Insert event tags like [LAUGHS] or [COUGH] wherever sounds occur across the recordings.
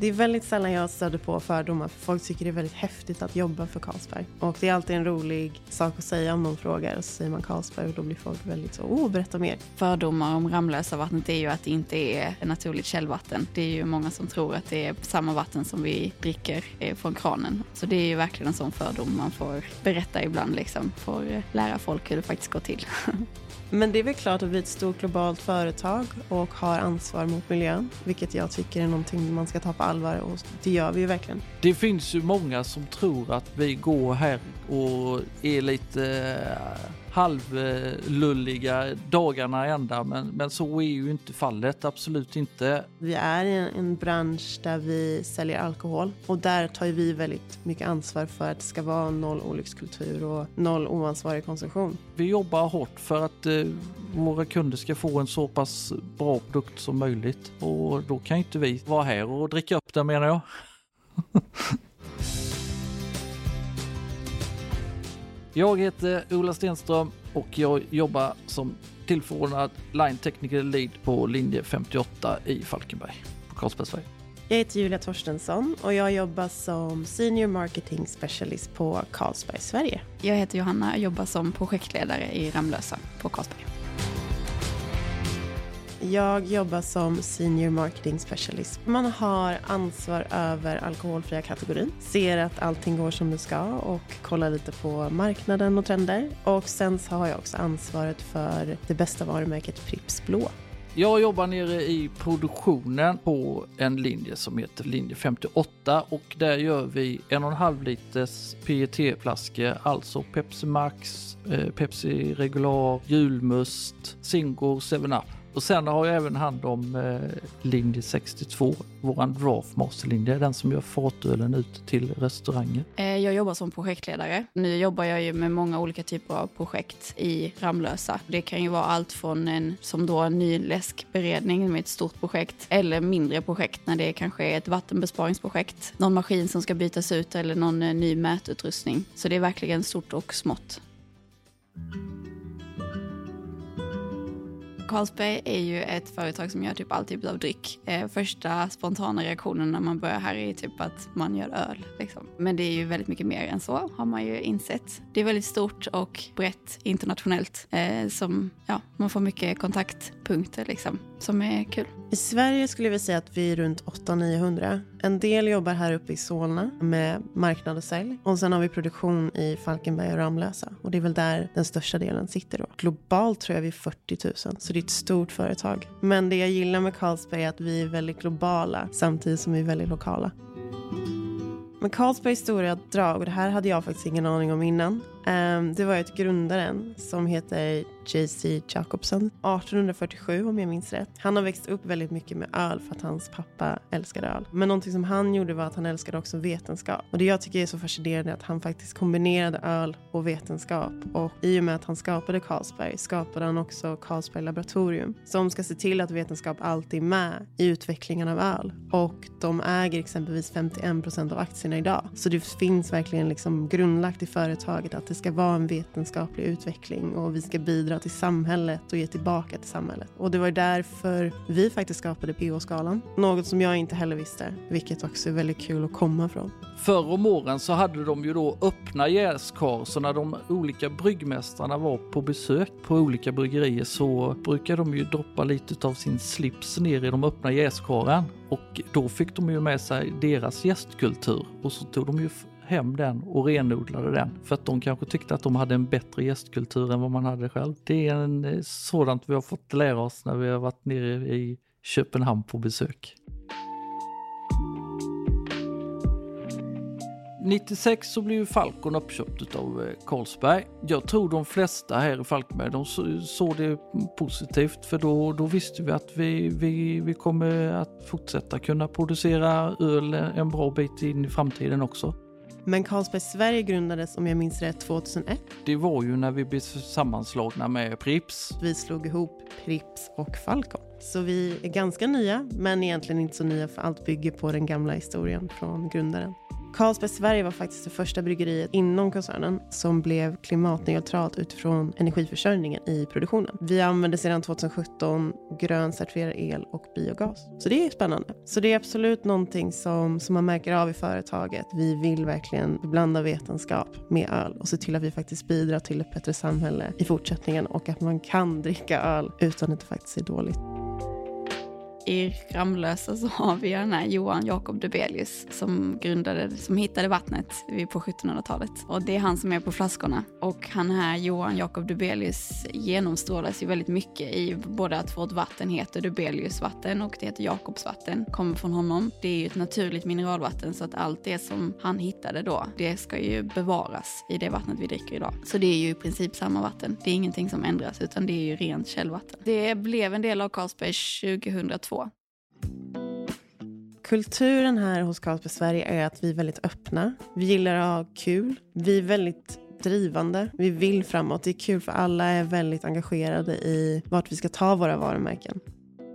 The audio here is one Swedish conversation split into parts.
Det är väldigt sällan jag stöter på fördomar för folk tycker det är väldigt häftigt att jobba för Carlsberg. Och det är alltid en rolig sak att säga om någon frågar och så säger man Carlsberg och då blir folk väldigt så, åh berätta mer. Fördomar om Ramlösa vattnet är ju att det inte är naturligt källvatten. Det är ju många som tror att det är samma vatten som vi dricker eh, från kranen. Så det är ju verkligen en sån fördom man får berätta ibland liksom, får lära folk hur det faktiskt går till. [LAUGHS] Men det är väl klart att vi är ett stort globalt företag och har ansvar mot miljön, vilket jag tycker är någonting man ska ta på allvar och det gör vi ju verkligen. Det finns ju många som tror att vi går här och är lite halvlulliga dagarna ända, men, men så är ju inte fallet, absolut inte. Vi är i en, en bransch där vi säljer alkohol och där tar vi väldigt mycket ansvar för att det ska vara noll olyckskultur och noll oansvarig konsumtion. Vi jobbar hårt för att eh, våra kunder ska få en så pass bra produkt som möjligt och då kan inte vi vara här och dricka upp den menar jag. [LAUGHS] Jag heter Ola Stenström och jag jobbar som tillförordnad Line Technical Lead på linje 58 i Falkenberg på Carlsbergsväg. Jag heter Julia Torstensson och jag jobbar som Senior Marketing Specialist på Carlsberg Sverige. Jag heter Johanna och jobbar som projektledare i Ramlösa på Carlsberg. Jag jobbar som Senior Marketing Specialist. Man har ansvar över alkoholfria kategorin, ser att allting går som det ska och kollar lite på marknaden och trender. Och sen så har jag också ansvaret för det bästa varumärket Pripps Blå. Jag jobbar nere i produktionen på en linje som heter linje 58 och där gör vi en och en halv liters PET-flaskor, alltså Pepsi Max, eh, Pepsi Regular, julmust, Zingo, 7up och sen har jag även hand om eh, linje 62, våran draftmasterlinje, den som gör fatölen ut till restauranger. Eh, jag jobbar som projektledare. Nu jobbar jag ju med många olika typer av projekt i Ramlösa. Det kan ju vara allt från en, som då en ny läskberedning med ett stort projekt, eller mindre projekt när det kanske är ett vattenbesparingsprojekt, någon maskin som ska bytas ut eller någon eh, ny mätutrustning. Så det är verkligen stort och smått. Carlsberg är ju ett företag som gör typ all typ av dryck. Eh, första spontana reaktionen när man börjar här är typ att man gör öl. Liksom. Men det är ju väldigt mycket mer än så har man ju insett. Det är väldigt stort och brett internationellt eh, som ja, man får mycket kontaktpunkter liksom, som är kul. I Sverige skulle vi säga att vi är runt 800-900. En del jobbar här uppe i Solna med marknad och sälj. Och sen har vi produktion i Falkenberg och Ramlösa. Och det är väl där den största delen sitter då. Globalt tror jag vi är 40 000, så det är ett stort företag. Men det jag gillar med Carlsberg är att vi är väldigt globala samtidigt som vi är väldigt lokala. Men Carlsbergs stora drag, och det här hade jag faktiskt ingen aning om innan, ehm, det var ett grundaren som heter J.C. Jacobson 1847 om jag minns rätt. Han har växt upp väldigt mycket med öl för att hans pappa älskade öl. Men någonting som han gjorde var att han älskade också vetenskap. Och det jag tycker är så fascinerande är att han faktiskt kombinerade öl och vetenskap. Och i och med att han skapade Carlsberg skapade han också Carlsberg laboratorium som ska se till att vetenskap alltid är med i utvecklingen av öl. Och de äger exempelvis 51 procent av aktierna idag. Så det finns verkligen liksom grundlagt i företaget att det ska vara en vetenskaplig utveckling och vi ska bidra till samhället och ge tillbaka till samhället. Och det var därför vi faktiskt skapade PH-skalan. Något som jag inte heller visste, vilket också är väldigt kul att komma från. Förr om åren så hade de ju då öppna jäskar så när de olika bryggmästarna var på besök på olika bryggerier så brukade de ju droppa lite av sin slips ner i de öppna jäskaren och då fick de ju med sig deras gästkultur och så tog de ju hem den och renodlade den för att de kanske tyckte att de hade en bättre gästkultur än vad man hade själv. Det är en, eh, sådant vi har fått lära oss när vi har varit nere i Köpenhamn på besök. 96 så blev Falcon uppköpt av eh, Carlsberg. Jag tror de flesta här i Falkenberg de såg det positivt för då, då visste vi att vi, vi, vi kommer att fortsätta kunna producera öl en bra bit in i framtiden också. Men Carlsberg Sverige grundades, om jag minns rätt, 2001. Det var ju när vi blev sammanslagna med Prips. Vi slog ihop Prips och Falcon. Så vi är ganska nya, men egentligen inte så nya för allt bygger på den gamla historien från grundaren. Carlsberg Sverige var faktiskt det första bryggeriet inom koncernen som blev klimatneutralt utifrån energiförsörjningen i produktionen. Vi använder sedan 2017 grön certifierad el och biogas. Så det är spännande. Så det är absolut någonting som, som man märker av i företaget. Vi vill verkligen blanda vetenskap med öl och se till att vi faktiskt bidrar till ett bättre samhälle i fortsättningen och att man kan dricka öl utan att det faktiskt är dåligt i Ramlösa så har [LAUGHS] vi den här Johan Jakob Dubelius som grundade, som hittade vattnet på 1700-talet. Och det är han som är på flaskorna. Och han här Johan Jakob Dubelius genomstrålas ju väldigt mycket i både att vårt vatten heter Dubelius vatten och det heter Jakobs vatten. Kommer från honom. Det är ju ett naturligt mineralvatten så att allt det som han hittade då, det ska ju bevaras i det vattnet vi dricker idag. Så det är ju i princip samma vatten. Det är ingenting som ändras utan det är ju rent källvatten. Det blev en del av Carlsberg 2002 Kulturen här hos Carlsberg Sverige är att vi är väldigt öppna. Vi gillar att ha kul. Vi är väldigt drivande. Vi vill framåt. Det är kul för alla är väldigt engagerade i vart vi ska ta våra varumärken.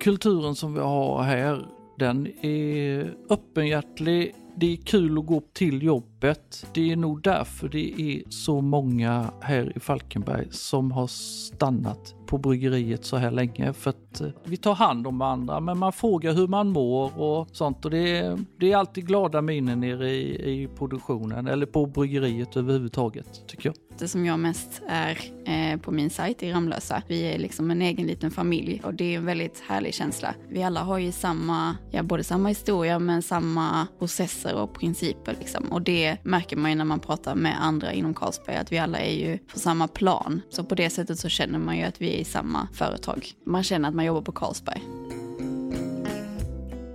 Kulturen som vi har här, den är öppenhjärtig. Det är kul att gå till jobbet. Det är nog därför det är så många här i Falkenberg som har stannat på bryggeriet så här länge för att eh, vi tar hand om varandra men man frågar hur man mår och sånt och det är, det är alltid glada miner nere i, i produktionen eller på bryggeriet överhuvudtaget tycker jag. Det som jag mest är eh, på min sajt i Ramlösa. Vi är liksom en egen liten familj och det är en väldigt härlig känsla. Vi alla har ju samma, ja både samma historia men samma processer och principer liksom. Och det märker man ju när man pratar med andra inom Carlsberg att vi alla är ju på samma plan. Så på det sättet så känner man ju att vi i samma företag. Man känner att man jobbar på Carlsberg.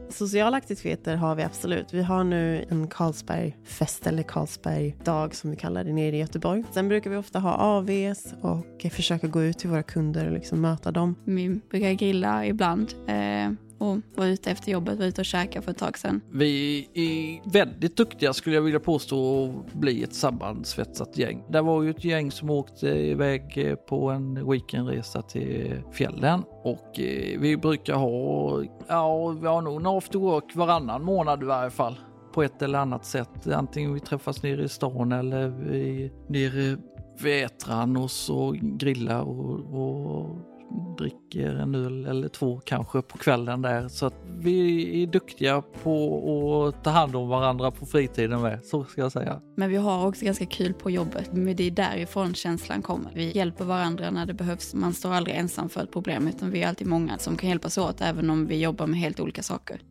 Sociala aktiviteter har vi absolut. Vi har nu en Carlsbergfest eller Carlsbergdag som vi kallar det nere i Göteborg. Sen brukar vi ofta ha AVs och försöka gå ut till våra kunder och liksom möta dem. Vi brukar grilla ibland. Eh, och var ute efter jobbet, var ute och käka för ett tag sedan. Vi är väldigt duktiga skulle jag vilja påstå att bli ett sammansvetsat gäng. Det var ju ett gäng som åkte iväg eh, på en weekendresa till fjällen och eh, vi brukar ha, ja vi har nog en after work varannan månad i varje fall på ett eller annat sätt. Antingen vi träffas nere i stan eller vi nere vid Ätran och så grillar och, och dricker en öl eller två kanske på kvällen där. Så att vi är duktiga på att ta hand om varandra på fritiden med, så ska jag säga. Men vi har också ganska kul på jobbet. Men det är därifrån känslan kommer. Vi hjälper varandra när det behövs. Man står aldrig ensam för ett problem utan vi är alltid många som kan hjälpas åt även om vi jobbar med helt olika saker.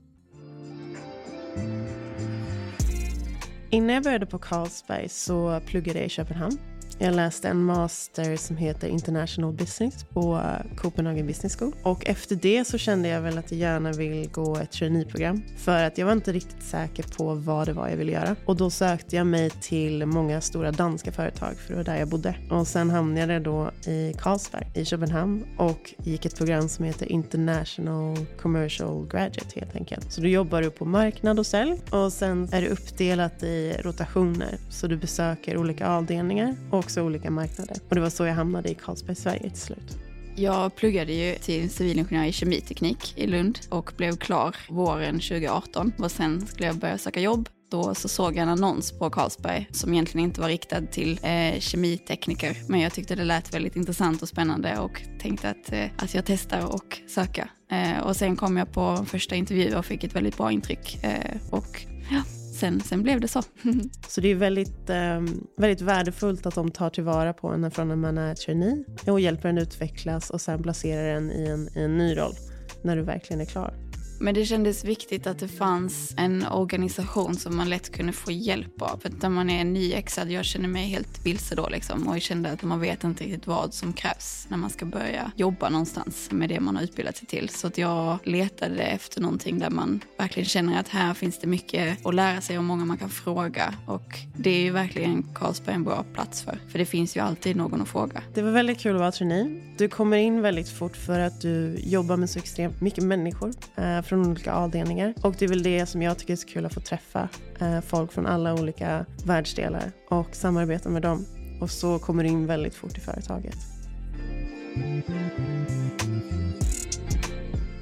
Innan jag började på Carlsberg så pluggade jag i Köpenhamn jag läste en master som heter International Business på eh, Copenhagen Business School. Och efter det så kände jag väl att jag gärna vill gå ett traineeprogram. För att jag var inte riktigt säker på vad det var jag ville göra. Och då sökte jag mig till många stora danska företag för det var där jag bodde. Och sen hamnade jag då i Carlsberg i Köpenhamn och gick ett program som heter International Commercial Graduate helt enkelt. Så då jobbar du på marknad och sälj och sen är det uppdelat i rotationer. Så du besöker olika avdelningar och också olika marknader. Och det var så jag hamnade i Carlsberg Sverige till slut. Jag pluggade ju till civilingenjör i kemiteknik i Lund och blev klar våren 2018. Och sen skulle jag börja söka jobb. Då så såg jag en annons på Carlsberg som egentligen inte var riktad till eh, kemitekniker. Men jag tyckte det lät väldigt intressant och spännande och tänkte att, eh, att jag testar och söka. Eh, och sen kom jag på första intervju och fick ett väldigt bra intryck. Eh, och ja, sen, sen blev det så. [LAUGHS] så det är väldigt, eh, väldigt värdefullt att de tar tillvara på en från när man är trainee och hjälper en utvecklas och sen placerar en i en, i en ny roll när du verkligen är klar. Men det kändes viktigt att det fanns en organisation som man lätt kunde få hjälp av. För när man är nyexad, jag känner mig helt vilse då liksom. Och jag kände att man vet inte riktigt vad som krävs när man ska börja jobba någonstans med det man har utbildat sig till. Så att jag letade efter någonting där man verkligen känner att här finns det mycket att lära sig och många man kan fråga. Och det är ju verkligen Carlsberg en bra plats för. För det finns ju alltid någon att fråga. Det var väldigt kul att vara trainee. Du kommer in väldigt fort för att du jobbar med så extremt mycket människor. Eh, från olika avdelningar. Och det är väl det som jag tycker är så kul att få träffa eh, folk från alla olika världsdelar och samarbeta med dem. Och så kommer du in väldigt fort i företaget.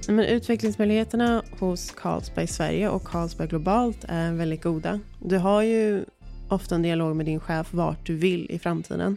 Men utvecklingsmöjligheterna hos Carlsberg Sverige och Carlsberg Globalt är väldigt goda. Du har ju ofta en dialog med din chef vart du vill i framtiden.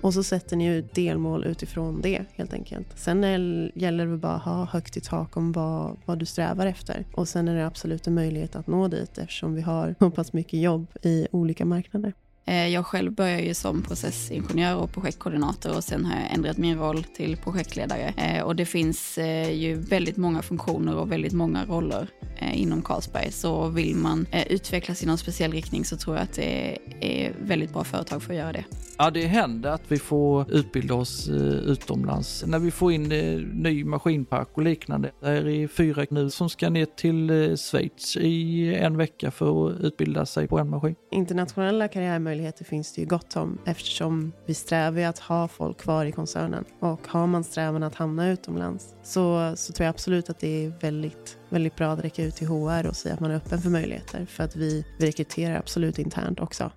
Och så sätter ni ut delmål utifrån det helt enkelt. Sen är, gäller det bara att ha högt i tak om vad, vad du strävar efter. Och sen är det absolut en möjlighet att nå dit eftersom vi har så pass mycket jobb i olika marknader. Eh, jag själv började ju som processingenjör och projektkoordinator och sen har jag ändrat min roll till projektledare. Eh, och det finns eh, ju väldigt många funktioner och väldigt många roller inom Carlsberg. Så vill man utvecklas i någon speciell riktning så tror jag att det är väldigt bra företag för att göra det. Ja, det händer att vi får utbilda oss utomlands. När vi får in ny maskinpark och liknande. Det är fyra nu som ska ner till Schweiz i en vecka för att utbilda sig på en maskin. Internationella karriärmöjligheter möjligheter finns det ju gott om eftersom vi strävar att ha folk kvar i koncernen. Och har man strävan att hamna utomlands så, så tror jag absolut att det är väldigt, väldigt bra att räcka ut till HR och säga att man är öppen för möjligheter. För att vi, vi rekryterar absolut internt också.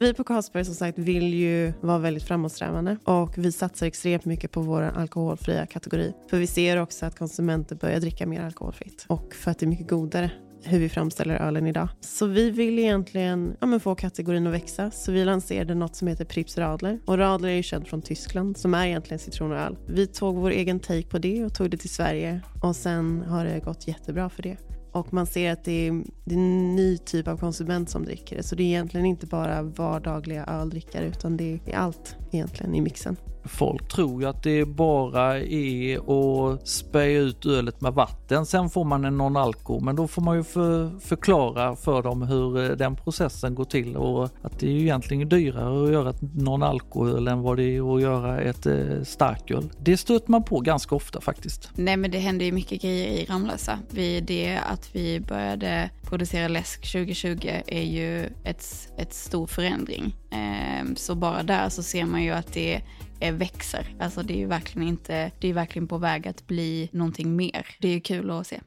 Vi på Carlsberg som sagt vill ju vara väldigt framåtsträvande och vi satsar extremt mycket på vår alkoholfria kategori. För vi ser också att konsumenter börjar dricka mer alkoholfritt och för att det är mycket godare hur vi framställer ölen idag. Så vi vill egentligen ja, men få kategorin att växa. Så vi lanserade något som heter Pripps Radler. Och Radler är ju känt från Tyskland som är egentligen citron och öl. Vi tog vår egen take på det och tog det till Sverige och sen har det gått jättebra för det. Och man ser att det är, det är en ny typ av konsument som dricker det. Så det är egentligen inte bara vardagliga öldrickare utan det är allt egentligen i mixen. Folk tror ju att det bara är att spä ut ölet med vatten. Sen får man en non-alko, men då får man ju för, förklara för dem hur eh, den processen går till och att det är ju egentligen dyrare att göra ett non-alkoöl än vad det är att göra ett eh, starköl. Det stöter man på ganska ofta faktiskt. Nej, men det händer ju mycket grejer i Ramlösa. Vid det att vi började producera läsk 2020 är ju ett, ett stor förändring. Eh, så bara där så ser man ju att det Eh, växer. Alltså det är ju verkligen inte, det är verkligen på väg att bli någonting mer. Det är ju kul att se.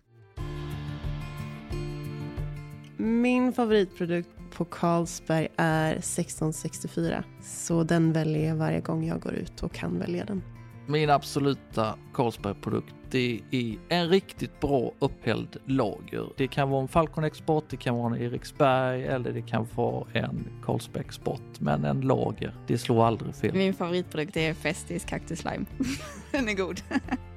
Min favoritprodukt på Carlsberg är 1664. Så den väljer jag varje gång jag går ut och kan välja den. Min absoluta Carlsberg-produkt det är en riktigt bra upphälld lager. Det kan vara en Falcon Export, det kan vara en Eriksberg eller det kan vara en Carlsberg Export. Men en lager, det slår aldrig fel. Min favoritprodukt är Festis Cactus Lime. [LAUGHS] Den är god. [LAUGHS]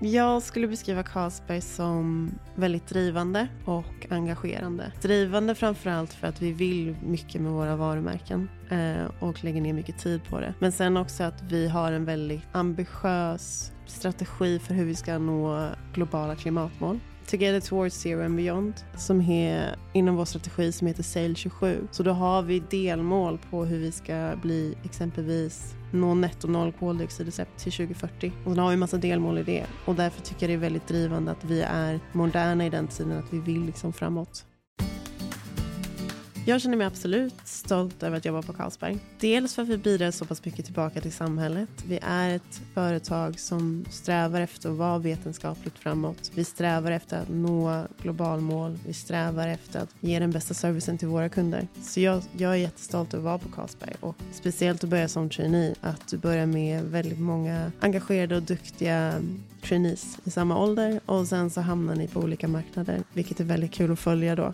Jag skulle beskriva Carlsberg som väldigt drivande och engagerande. Drivande framförallt för att vi vill mycket med våra varumärken eh, och lägger ner mycket tid på det. Men sen också att vi har en väldigt ambitiös strategi för hur vi ska nå globala klimatmål. Together Towards Zero and Beyond som är inom vår strategi som heter Sail 27. Så då har vi delmål på hur vi ska bli exempelvis nå netto noll koldioxidutsläpp till 2040. Och sen har vi en massa delmål i det. Och därför tycker jag det är väldigt drivande att vi är moderna i den tiden, att vi vill liksom framåt. Jag känner mig absolut stolt över att jobba på Carlsberg. Dels för att vi bidrar så pass mycket tillbaka till samhället. Vi är ett företag som strävar efter att vara vetenskapligt framåt. Vi strävar efter att nå globalmål. Vi strävar efter att ge den bästa servicen till våra kunder. Så jag, jag är jättestolt över att vara på Carlsberg och speciellt att börja som trainee. Att du börjar med väldigt många engagerade och duktiga trainees i samma ålder och sen så hamnar ni på olika marknader, vilket är väldigt kul att följa då.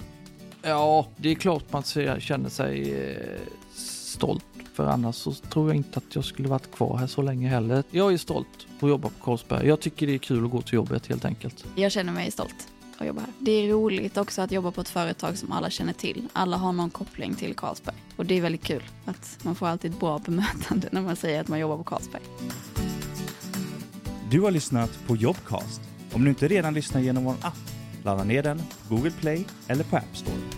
Ja, det är klart man känner sig eh, stolt. För annars så tror jag inte att jag skulle varit kvar här så länge heller. Jag är stolt att jobba på Carlsberg. Jag tycker det är kul att gå till jobbet helt enkelt. Jag känner mig stolt att jobba här. Det är roligt också att jobba på ett företag som alla känner till. Alla har någon koppling till Carlsberg. Och det är väldigt kul att man får alltid ett bra bemötande när man säger att man jobbar på Carlsberg. Du har lyssnat på Jobcast. Om du inte redan lyssnar genom vår app, ladda ner den Google Play eller på App Store.